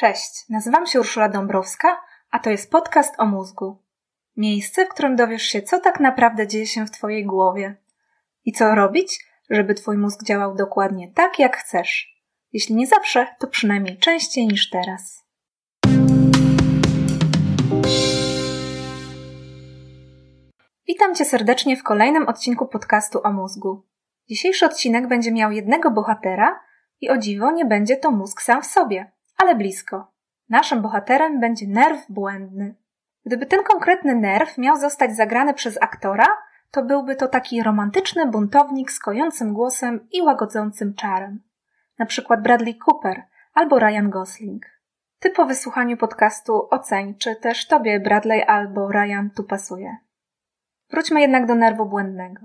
Cześć, nazywam się Urszula Dąbrowska, a to jest podcast o mózgu. Miejsce, w którym dowiesz się, co tak naprawdę dzieje się w Twojej głowie i co robić, żeby Twój mózg działał dokładnie tak, jak chcesz. Jeśli nie zawsze, to przynajmniej częściej niż teraz. Witam Cię serdecznie w kolejnym odcinku podcastu o mózgu. Dzisiejszy odcinek będzie miał jednego bohatera i o dziwo nie będzie to mózg sam w sobie, ale blisko. Naszym bohaterem będzie nerw błędny. Gdyby ten konkretny nerw miał zostać zagrany przez aktora, to byłby to taki romantyczny buntownik z kojącym głosem i łagodzącym czarem. Na przykład Bradley Cooper albo Ryan Gosling. Ty po wysłuchaniu podcastu oceń, czy też tobie Bradley albo Ryan tu pasuje. Wróćmy jednak do nerwu błędnego.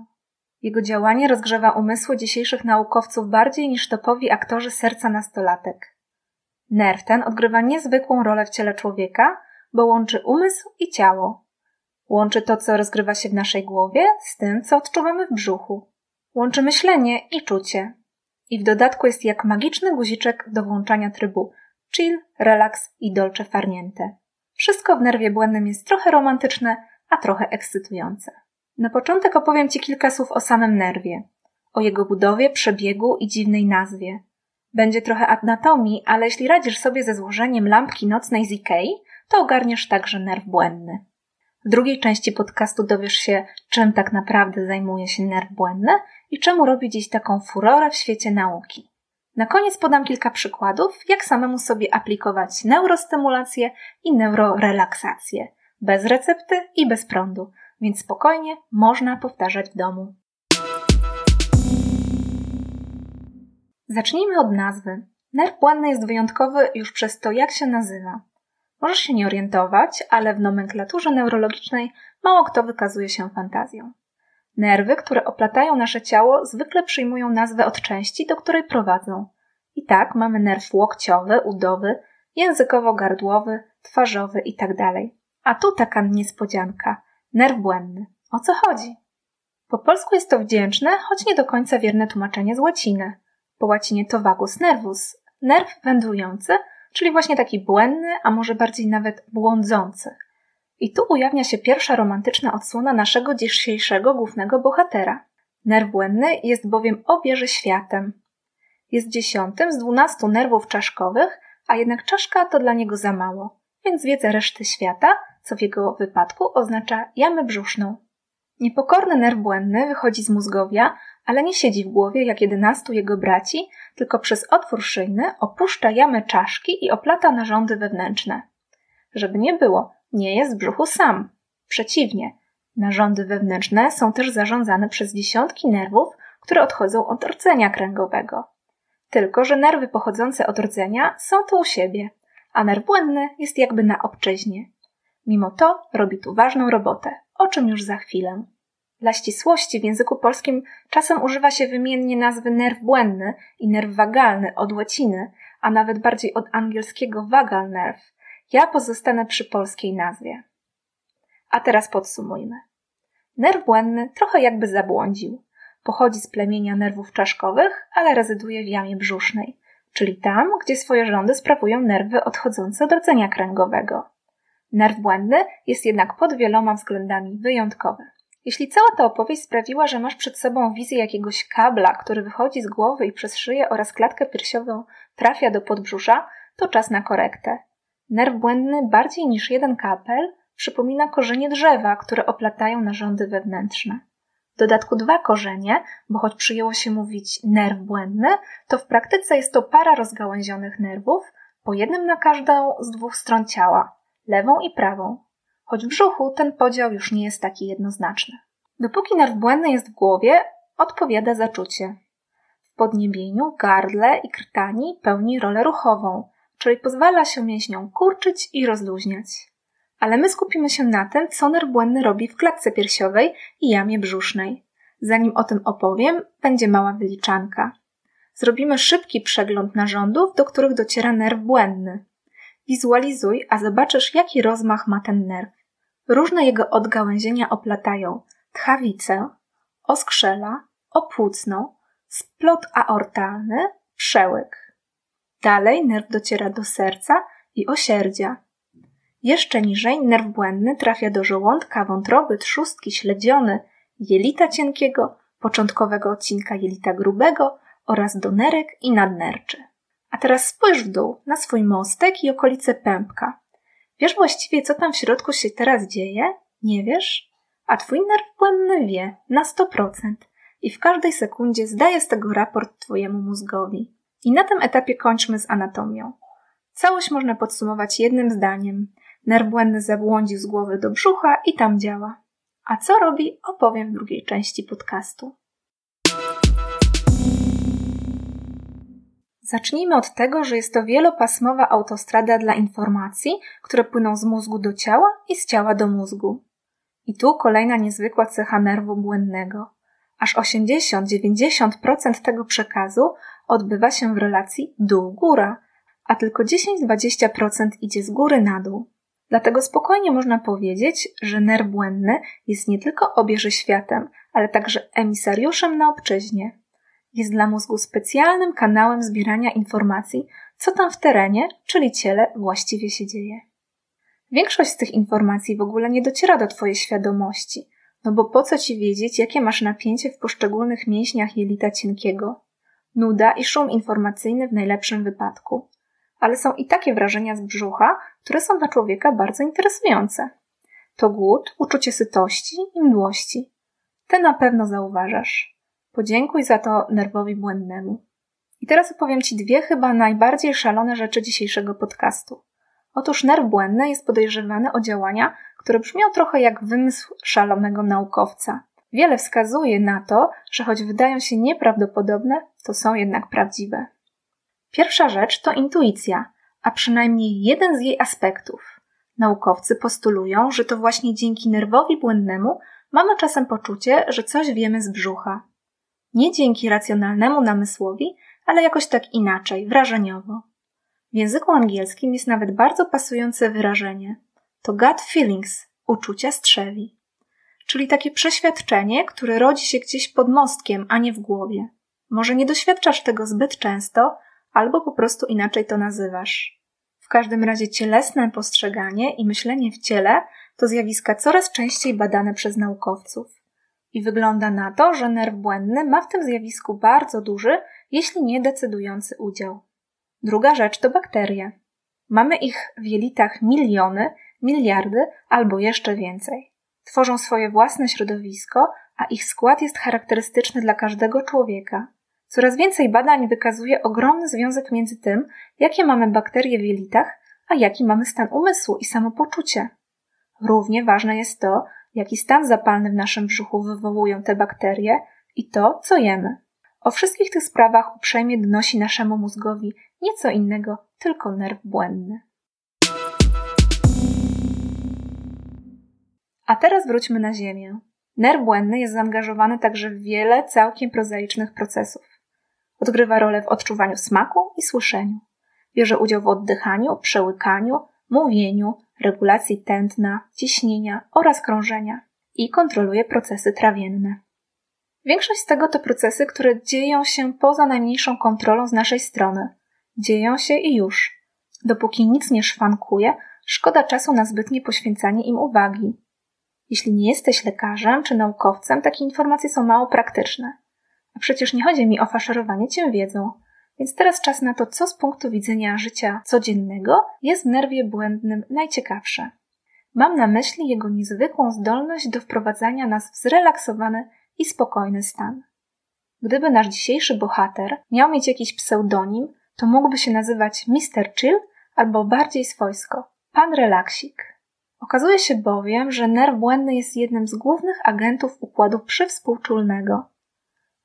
Jego działanie rozgrzewa umysły dzisiejszych naukowców bardziej niż topowi aktorzy serca nastolatek. Nerw ten odgrywa niezwykłą rolę w ciele człowieka, bo łączy umysł i ciało. Łączy to, co rozgrywa się w naszej głowie, z tym, co odczuwamy w brzuchu. Łączy myślenie i czucie. I w dodatku jest jak magiczny guziczek do włączania trybu chill, relax i dolce farniente. Wszystko w nerwie błędnym jest trochę romantyczne, a trochę ekscytujące. Na początek opowiem Ci kilka słów o samym nerwie, o jego budowie, przebiegu i dziwnej nazwie. Będzie trochę anatomii, ale jeśli radzisz sobie ze złożeniem lampki nocnej z Ikei, to ogarniesz także nerw błędny. W drugiej części podcastu dowiesz się, czym tak naprawdę zajmuje się nerw błędny i czemu robi dziś taką furorę w świecie nauki. Na koniec podam kilka przykładów, jak samemu sobie aplikować neurostymulację i neurorelaksację, bez recepty i bez prądu, więc spokojnie można powtarzać w domu. Zacznijmy od nazwy. Nerw błędny jest wyjątkowy już przez to, jak się nazywa. Możesz się nie orientować, ale w nomenklaturze neurologicznej mało kto wykazuje się fantazją. Nerwy, które oplatają nasze ciało, zwykle przyjmują nazwę od części, do której prowadzą. I tak mamy nerw łokciowy, udowy, językowo-gardłowy, twarzowy itd. Tak A tu taka niespodzianka. Nerw błędny. O co chodzi? Po polsku jest to wdzięczne, choć nie do końca wierne tłumaczenie z łaciny. Po łacinie to vagus nervus, nerw wędrujący, czyli właśnie taki błędny, a może bardziej nawet błądzący. I tu ujawnia się pierwsza romantyczna odsłona naszego dzisiejszego głównego bohatera. Nerw błędny jest bowiem obieży światem. Jest dziesiątym z dwunastu nerwów czaszkowych, a jednak czaszka to dla niego za mało, więc wiedza reszty świata, co w jego wypadku oznacza jamę brzuszną. Niepokorny nerw błędny wychodzi z mózgowia, ale nie siedzi w głowie jak jedenastu jego braci, tylko przez otwór szyjny opuszcza jamę czaszki i oplata narządy wewnętrzne. Żeby nie było, nie jest w brzuchu sam. Przeciwnie, narządy wewnętrzne są też zarządzane przez dziesiątki nerwów, które odchodzą od rdzenia kręgowego. Tylko, że nerwy pochodzące od rdzenia są tu u siebie, a nerw błędny jest jakby na obczyźnie. Mimo to robi tu ważną robotę, o czym już za chwilę. Dla ścisłości w języku polskim czasem używa się wymiennie nazwy nerw błędny i nerw wagalny od łaciny, a nawet bardziej od angielskiego vagal nerve. Ja pozostanę przy polskiej nazwie. A teraz podsumujmy. Nerw błędny trochę jakby zabłądził. Pochodzi z plemienia nerwów czaszkowych, ale rezyduje w jamie brzusznej, czyli tam, gdzie swoje rządy sprawują nerwy odchodzące od rdzenia kręgowego. Nerw błędny jest jednak pod wieloma względami wyjątkowy. Jeśli cała ta opowieść sprawiła, że masz przed sobą wizję jakiegoś kabla, który wychodzi z głowy i przez szyję oraz klatkę piersiową trafia do podbrzusza, to czas na korektę. Nerw błędny bardziej niż jeden kapel przypomina korzenie drzewa, które oplatają narządy wewnętrzne. W dodatku dwa korzenie, bo choć przyjęło się mówić nerw błędny, to w praktyce jest to para rozgałęzionych nerwów, po jednym na każdą z dwóch stron ciała, lewą i prawą, choć w brzuchu ten podział już nie jest taki jednoznaczny. Dopóki nerw błędny jest w głowie, odpowiada za czucie. W podniebieniu, gardle i krtani pełni rolę ruchową, czyli pozwala się mięśniom kurczyć i rozluźniać. Ale my skupimy się na tym, co nerw błędny robi w klatce piersiowej i jamie brzusznej. Zanim o tym opowiem, będzie mała wyliczanka. Zrobimy szybki przegląd narządów, do których dociera nerw błędny. Wizualizuj, a zobaczysz, jaki rozmach ma ten nerw. Różne jego odgałęzienia oplatają tchawicę, oskrzela, opłucną, splot aortalny, przełyk. Dalej nerw dociera do serca i osierdzia. Jeszcze niżej nerw błędny trafia do żołądka, wątroby, trzustki, śledziony, jelita cienkiego, początkowego odcinka jelita grubego oraz do nerek i nadnerczy. A teraz spójrz w dół, na swój mostek i okolice pępka. Wiesz właściwie, co tam w środku się teraz dzieje? Nie wiesz? A twój nerw błędny wie, na 100%. I w każdej sekundzie zdaje z tego raport twojemu mózgowi. I na tym etapie kończmy z anatomią. Całość można podsumować jednym zdaniem. Nerw błędny zabłądził z głowy do brzucha i tam działa. A co robi, opowiem w drugiej części podcastu. Zacznijmy od tego, że jest to wielopasmowa autostrada dla informacji, które płyną z mózgu do ciała i z ciała do mózgu. I tu kolejna niezwykła cecha nerwu błędnego. Aż 80-90% tego przekazu odbywa się w relacji dół-góra, a tylko 10-20% idzie z góry na dół. Dlatego spokojnie można powiedzieć, że nerw błędny jest nie tylko obieży światem, ale także emisariuszem na obczyźnie. Jest dla mózgu specjalnym kanałem zbierania informacji, co tam w terenie, czyli ciele, właściwie się dzieje. Większość z tych informacji w ogóle nie dociera do Twojej świadomości, no bo po co Ci wiedzieć, jakie masz napięcie w poszczególnych mięśniach jelita cienkiego? Nuda i szum informacyjny w najlepszym wypadku. Ale są i takie wrażenia z brzucha, które są dla człowieka bardzo interesujące. To głód, uczucie sytości i mdłości. Te na pewno zauważasz. Podziękuj za to nerwowi błędnemu. I teraz opowiem Ci dwie chyba najbardziej szalone rzeczy dzisiejszego podcastu. Otóż nerw błędny jest podejrzewany o działania, które brzmią trochę jak wymysł szalonego naukowca. Wiele wskazuje na to, że choć wydają się nieprawdopodobne, to są jednak prawdziwe. Pierwsza rzecz to intuicja, a przynajmniej jeden z jej aspektów. Naukowcy postulują, że to właśnie dzięki nerwowi błędnemu mamy czasem poczucie, że coś wiemy z brzucha. Nie dzięki racjonalnemu namysłowi, ale jakoś tak inaczej, wrażeniowo. W języku angielskim jest nawet bardzo pasujące wyrażenie. To gut feelings, uczucia strzewi. Czyli takie przeświadczenie, które rodzi się gdzieś pod mostkiem, a nie w głowie. Może nie doświadczasz tego zbyt często, albo po prostu inaczej to nazywasz. W każdym razie cielesne postrzeganie i myślenie w ciele to zjawiska coraz częściej badane przez naukowców. I wygląda na to, że nerw błędny ma w tym zjawisku bardzo duży, jeśli nie decydujący udział. Druga rzecz to bakterie. Mamy ich w jelitach miliony, miliardy albo jeszcze więcej. Tworzą swoje własne środowisko, a ich skład jest charakterystyczny dla każdego człowieka. Coraz więcej badań wykazuje ogromny związek między tym, jakie mamy bakterie w jelitach, a jaki mamy stan umysłu i samopoczucie. Równie ważne jest to, jaki stan zapalny w naszym brzuchu wywołują te bakterie i to, co jemy. O wszystkich tych sprawach uprzejmie donosi naszemu mózgowi nieco innego, tylko nerw błędny. A teraz wróćmy na Ziemię. Nerw błędny jest zaangażowany także w wiele całkiem prozaicznych procesów. Odgrywa rolę w odczuwaniu smaku i słyszeniu. Bierze udział w oddychaniu, przełykaniu, mówieniu, regulacji tętna, ciśnienia oraz krążenia i kontroluje procesy trawienne. Większość z tego to procesy, które dzieją się poza najmniejszą kontrolą z naszej strony. Dzieją się i już. Dopóki nic nie szwankuje, szkoda czasu na zbytnie poświęcanie im uwagi. Jeśli nie jesteś lekarzem czy naukowcem, takie informacje są mało praktyczne. A przecież nie chodzi mi o faszerowanie cię wiedzą. Więc teraz czas na to, co z punktu widzenia życia codziennego jest w nerwie błędnym najciekawsze. Mam na myśli jego niezwykłą zdolność do wprowadzania nas w zrelaksowany i spokojny stan. Gdyby nasz dzisiejszy bohater miał mieć jakiś pseudonim, to mógłby się nazywać Mr. Chill albo bardziej swojsko Pan Relaksik. Okazuje się bowiem, że nerw błędny jest jednym z głównych agentów układu przywspółczulnego.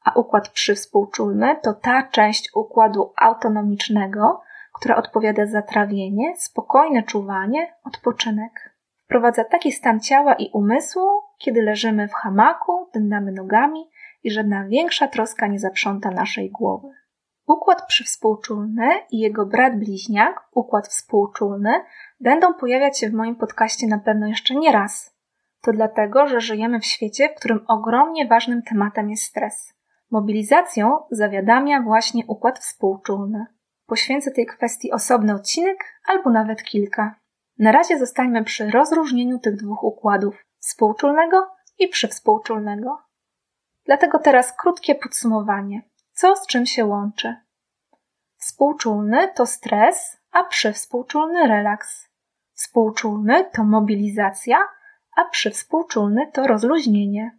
A układ przywspółczulny to ta część układu autonomicznego, która odpowiada za trawienie, spokojne czuwanie, odpoczynek. Wprowadza taki stan ciała i umysłu, kiedy leżymy w hamaku, dędamy nogami i żadna większa troska nie zaprząta naszej głowy. Układ przywspółczulny i jego brat bliźniak, układ współczulny, będą pojawiać się w moim podcaście na pewno jeszcze nie raz. To dlatego, że żyjemy w świecie, w którym ogromnie ważnym tematem jest stres. Mobilizacją zawiadamia właśnie układ współczulny. Poświęcę tej kwestii osobny odcinek albo nawet kilka. Na razie zostańmy przy rozróżnieniu tych dwóch układów współczulnego i przywspółczulnego. Dlatego teraz krótkie podsumowanie. Co z czym się łączy? Współczulny to stres, a przywspółczulny relaks. Współczulny to mobilizacja, a przywspółczulny to rozluźnienie.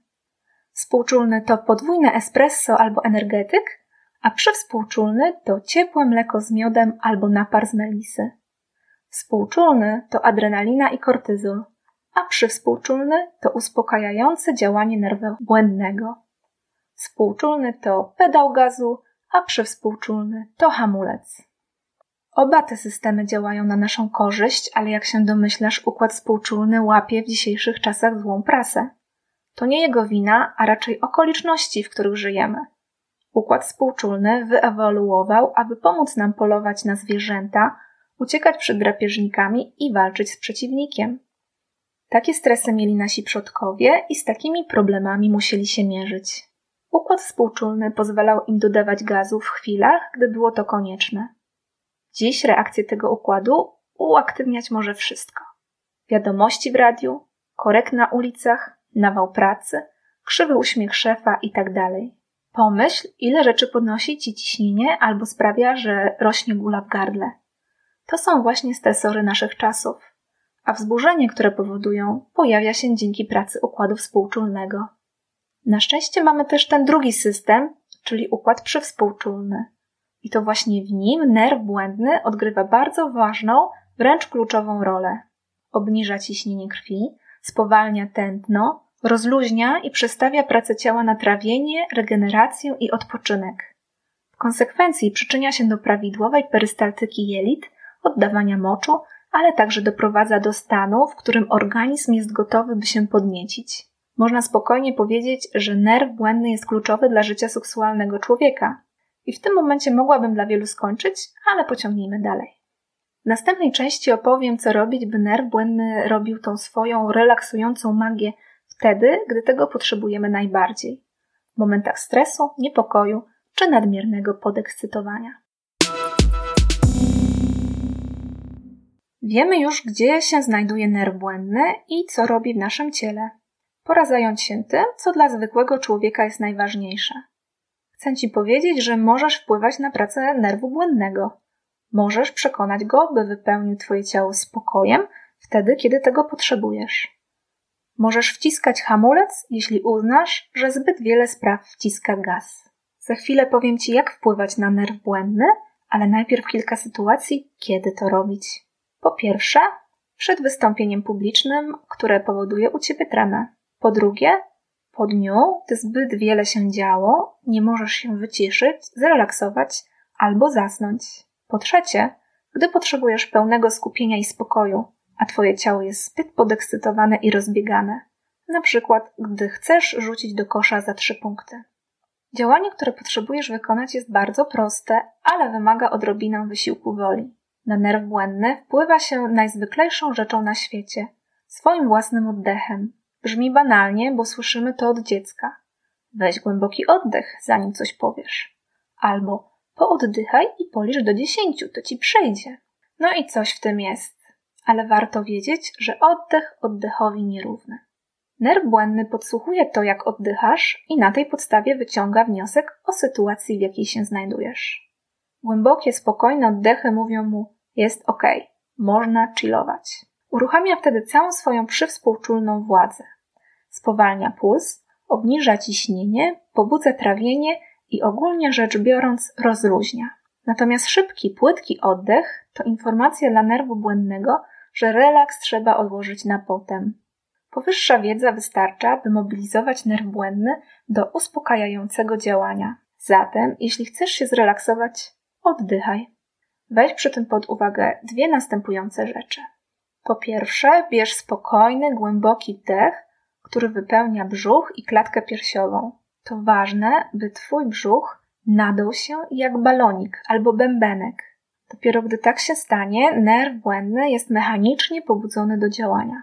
Współczulny to podwójne espresso albo energetyk, a przywspółczulny to ciepłe mleko z miodem albo napar z melisy. Współczulny to adrenalina i kortyzol, a przywspółczulny to uspokajające działanie nerwu błędnego. Współczulny to pedał gazu, a przywspółczulny to hamulec. Oba te systemy działają na naszą korzyść, ale jak się domyślasz, układ współczulny łapie w dzisiejszych czasach złą prasę. To nie jego wina, a raczej okoliczności, w których żyjemy. Układ współczulny wyewoluował, aby pomóc nam polować na zwierzęta, uciekać przed drapieżnikami i walczyć z przeciwnikiem. Takie stresy mieli nasi przodkowie i z takimi problemami musieli się mierzyć. Układ współczulny pozwalał im dodawać gazu w chwilach, gdy było to konieczne. Dziś reakcję tego układu uaktywniać może wszystko. Wiadomości w radiu, korek na ulicach, nawał pracy, krzywy uśmiech szefa itd. Tak Pomyśl, ile rzeczy podnosi ci ciśnienie albo sprawia, że rośnie gula w gardle. To są właśnie stresory naszych czasów, a wzburzenie, które powodują, pojawia się dzięki pracy układu współczulnego. Na szczęście mamy też ten drugi system, czyli układ przywspółczulny. I to właśnie w nim nerw błędny odgrywa bardzo ważną, wręcz kluczową rolę. Obniża ciśnienie krwi, spowalnia tętno, rozluźnia i przestawia pracę ciała na trawienie, regenerację i odpoczynek. W konsekwencji przyczynia się do prawidłowej perystaltyki jelit, oddawania moczu, ale także doprowadza do stanu, w którym organizm jest gotowy, by się podniecić. Można spokojnie powiedzieć, że nerw błędny jest kluczowy dla życia seksualnego człowieka. I w tym momencie mogłabym dla wielu skończyć, ale pociągnijmy dalej. Następnej części opowiem, co robić, by nerw błędny robił tą swoją relaksującą magię wtedy, gdy tego potrzebujemy najbardziej w momentach stresu, niepokoju czy nadmiernego podekscytowania. Wiemy już, gdzie się znajduje nerw błędny i co robi w naszym ciele. Pora zająć się tym, co dla zwykłego człowieka jest najważniejsze. Chcę Ci powiedzieć, że możesz wpływać na pracę nerwu błędnego. Możesz przekonać go, by wypełnił Twoje ciało spokojem wtedy, kiedy tego potrzebujesz. Możesz wciskać hamulec, jeśli uznasz, że zbyt wiele spraw wciska gaz. Za chwilę powiem Ci, jak wpływać na nerw błędny, ale najpierw kilka sytuacji, kiedy to robić. Po pierwsze, przed wystąpieniem publicznym, które powoduje u Ciebie tremę. Po drugie, po dniu, gdy zbyt wiele się działo, nie możesz się wyciszyć, zrelaksować albo zasnąć. Po trzecie, gdy potrzebujesz pełnego skupienia i spokoju, a twoje ciało jest zbyt podekscytowane i rozbiegane. Na przykład, gdy chcesz rzucić do kosza za trzy punkty. Działanie, które potrzebujesz wykonać jest bardzo proste, ale wymaga odrobinę wysiłku woli. Na nerw błędny wpływa się najzwyklejszą rzeczą na świecie swoim własnym oddechem. Brzmi banalnie, bo słyszymy to od dziecka. Weź głęboki oddech, zanim coś powiesz. Albo pooddychaj i policz do dziesięciu, to ci przejdzie. No i coś w tym jest. Ale warto wiedzieć, że oddech oddechowi nierówny. Nerw błędny podsłuchuje to, jak oddychasz i na tej podstawie wyciąga wniosek o sytuacji, w jakiej się znajdujesz. Głębokie, spokojne oddechy mówią mu, jest ok, można chillować. Uruchamia wtedy całą swoją przywspółczulną władzę. Spowalnia puls, obniża ciśnienie, pobudza trawienie i ogólnie rzecz biorąc rozluźnia. Natomiast szybki, płytki oddech to informacja dla nerwu błędnego, że relaks trzeba odłożyć na potem. Powyższa wiedza wystarcza, by mobilizować nerw błędny do uspokajającego działania. Zatem, jeśli chcesz się zrelaksować, oddychaj. Weź przy tym pod uwagę dwie następujące rzeczy. Po pierwsze, bierz spokojny, głęboki wdech, który wypełnia brzuch i klatkę piersiową. To ważne, by twój brzuch nadał się jak balonik albo bębenek. Dopiero gdy tak się stanie, nerw błędny jest mechanicznie pobudzony do działania.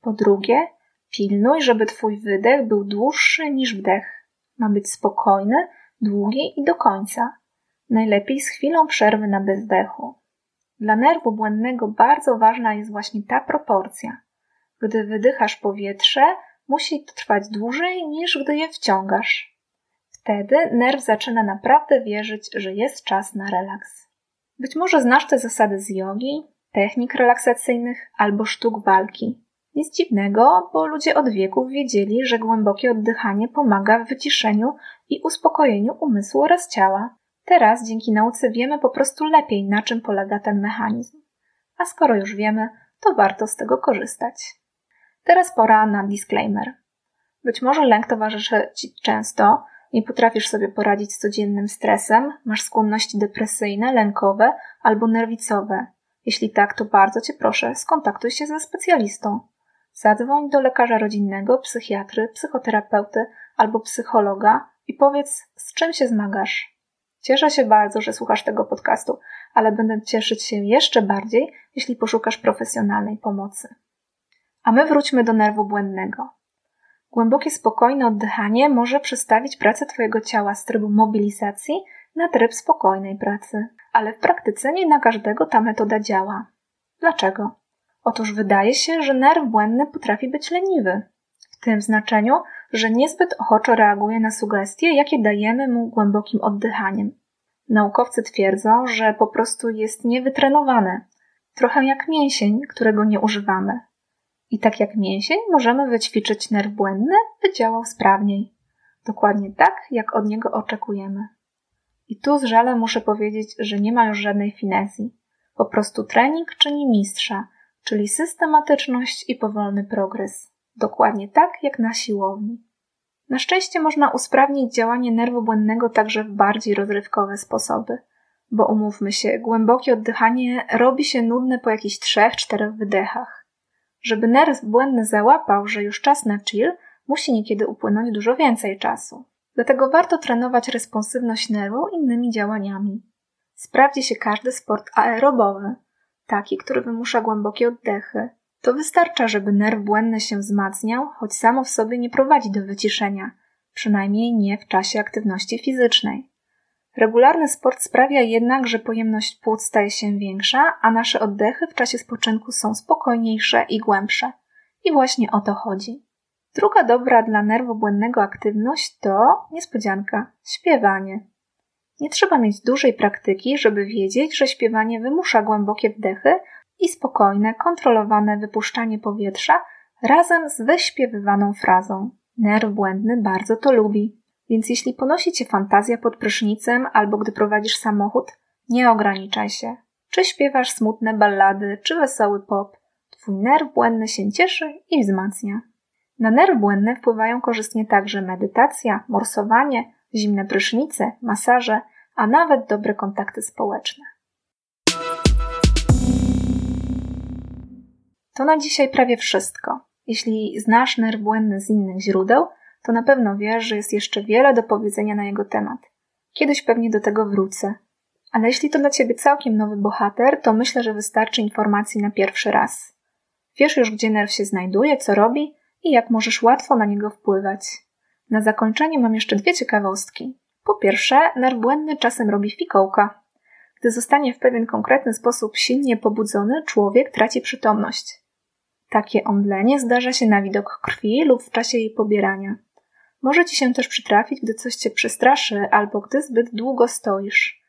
Po drugie, pilnuj, żeby twój wydech był dłuższy niż wdech. Ma być spokojny, długi i do końca. Najlepiej z chwilą przerwy na bezdechu. Dla nerwu błędnego bardzo ważna jest właśnie ta proporcja. Gdy wydychasz powietrze, musi trwać dłużej niż gdy je wciągasz. Wtedy nerw zaczyna naprawdę wierzyć, że jest czas na relaks. Być może znasz te zasady z jogi, technik relaksacyjnych albo sztuk walki. Nic dziwnego, bo ludzie od wieków wiedzieli, że głębokie oddychanie pomaga w wyciszeniu i uspokojeniu umysłu oraz ciała. Teraz dzięki nauce wiemy po prostu lepiej, na czym polega ten mechanizm. A skoro już wiemy, to warto z tego korzystać. Teraz pora na disclaimer. Być może lęk towarzyszy Ci często, nie potrafisz sobie poradzić z codziennym stresem, masz skłonności depresyjne, lękowe albo nerwicowe. Jeśli tak, to bardzo Cię proszę, skontaktuj się ze specjalistą. Zadzwoń do lekarza rodzinnego, psychiatry, psychoterapeuty albo psychologa i powiedz, z czym się zmagasz. Cieszę się bardzo, że słuchasz tego podcastu, ale będę cieszyć się jeszcze bardziej, jeśli poszukasz profesjonalnej pomocy. A my wróćmy do nerwu błędnego. Głębokie, spokojne oddychanie może przestawić pracę Twojego ciała z trybu mobilizacji na tryb spokojnej pracy. Ale w praktyce nie na każdego ta metoda działa. Dlaczego? Otóż wydaje się, że nerw błędny potrafi być leniwy. W tym znaczeniu, że niezbyt ochoczo reaguje na sugestie, jakie dajemy mu głębokim oddychaniem. Naukowcy twierdzą, że po prostu jest niewytrenowany, trochę jak mięsień, którego nie używamy. I tak jak mięsień możemy wyćwiczyć nerw błędny, by działał sprawniej. Dokładnie tak, jak od niego oczekujemy. I tu z żalem muszę powiedzieć, że nie ma już żadnej finezji. Po prostu trening czyni mistrza, czyli systematyczność i powolny progres. Dokładnie tak jak na siłowni. Na szczęście można usprawnić działanie nerwu błędnego także w bardziej rozrywkowe sposoby. Bo umówmy się, głębokie oddychanie robi się nudne po jakichś trzech, czterech wydechach. Żeby nerw błędny załapał, że już czas na chill, musi niekiedy upłynąć dużo więcej czasu. Dlatego warto trenować responsywność nerwu innymi działaniami. Sprawdzi się każdy sport aerobowy, taki, który wymusza głębokie oddechy. To wystarcza, żeby nerw błędny się wzmacniał, choć samo w sobie nie prowadzi do wyciszenia, przynajmniej nie w czasie aktywności fizycznej. Regularny sport sprawia jednak, że pojemność płuc staje się większa, a nasze oddechy w czasie spoczynku są spokojniejsze i głębsze. I właśnie o to chodzi. Druga dobra dla nerwu błędnego aktywność to niespodzianka śpiewanie. Nie trzeba mieć dużej praktyki, żeby wiedzieć, że śpiewanie wymusza głębokie wdechy i spokojne, kontrolowane wypuszczanie powietrza razem z wyśpiewywaną frazą. Nerw błędny bardzo to lubi. Więc jeśli ponosi cię fantazja pod prysznicem albo gdy prowadzisz samochód, nie ograniczaj się. Czy śpiewasz smutne ballady, czy wesoły pop, twój nerw błędny się cieszy i wzmacnia. Na nerw błędny wpływają korzystnie także medytacja, morsowanie, zimne prysznice, masaże, a nawet dobre kontakty społeczne. To na dzisiaj prawie wszystko. Jeśli znasz nerw błędny z innych źródeł, to na pewno wiesz, że jest jeszcze wiele do powiedzenia na jego temat. Kiedyś pewnie do tego wrócę. Ale jeśli to dla ciebie całkiem nowy bohater, to myślę, że wystarczy informacji na pierwszy raz. Wiesz już, gdzie nerw się znajduje, co robi i jak możesz łatwo na niego wpływać. Na zakończenie mam jeszcze dwie ciekawostki. Po pierwsze, nerw błędny czasem robi fikołka. Gdy zostanie w pewien konkretny sposób silnie pobudzony, człowiek traci przytomność. Takie omdlenie zdarza się na widok krwi lub w czasie jej pobierania. Może ci się też przytrafić, gdy coś cię przestraszy albo gdy zbyt długo stoisz.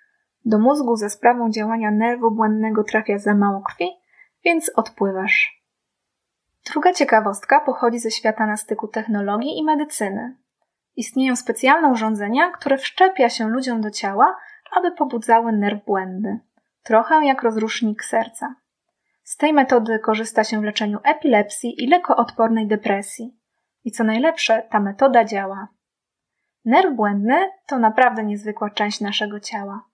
Do mózgu za sprawą działania nerwu błędnego trafia za mało krwi, więc odpływasz. Druga ciekawostka pochodzi ze świata na styku technologii i medycyny. Istnieją specjalne urządzenia, które wszczepia się ludziom do ciała, aby pobudzały nerw błędny. Trochę jak rozrusznik serca. Z tej metody korzysta się w leczeniu epilepsji i lekoodpornej depresji. I co najlepsze, ta metoda działa. Nerw błędny to naprawdę niezwykła część naszego ciała.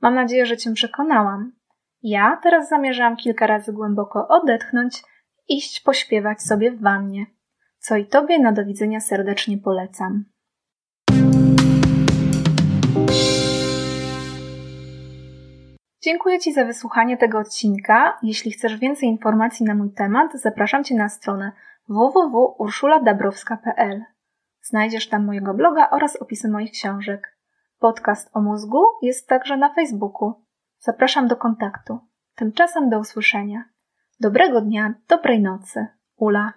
Mam nadzieję, że Cię przekonałam. Ja teraz zamierzam kilka razy głęboko odetchnąć i iść pośpiewać sobie w wannie. Co i Tobie na do widzenia serdecznie polecam. Dziękuję Ci za wysłuchanie tego odcinka. Jeśli chcesz więcej informacji na mój temat, zapraszam Cię na stronę www.urszuladabrowska.pl. Znajdziesz tam mojego bloga oraz opisy moich książek. Podcast o mózgu jest także na Facebooku. Zapraszam do kontaktu. Tymczasem do usłyszenia. Dobrego dnia, dobrej nocy. Ula.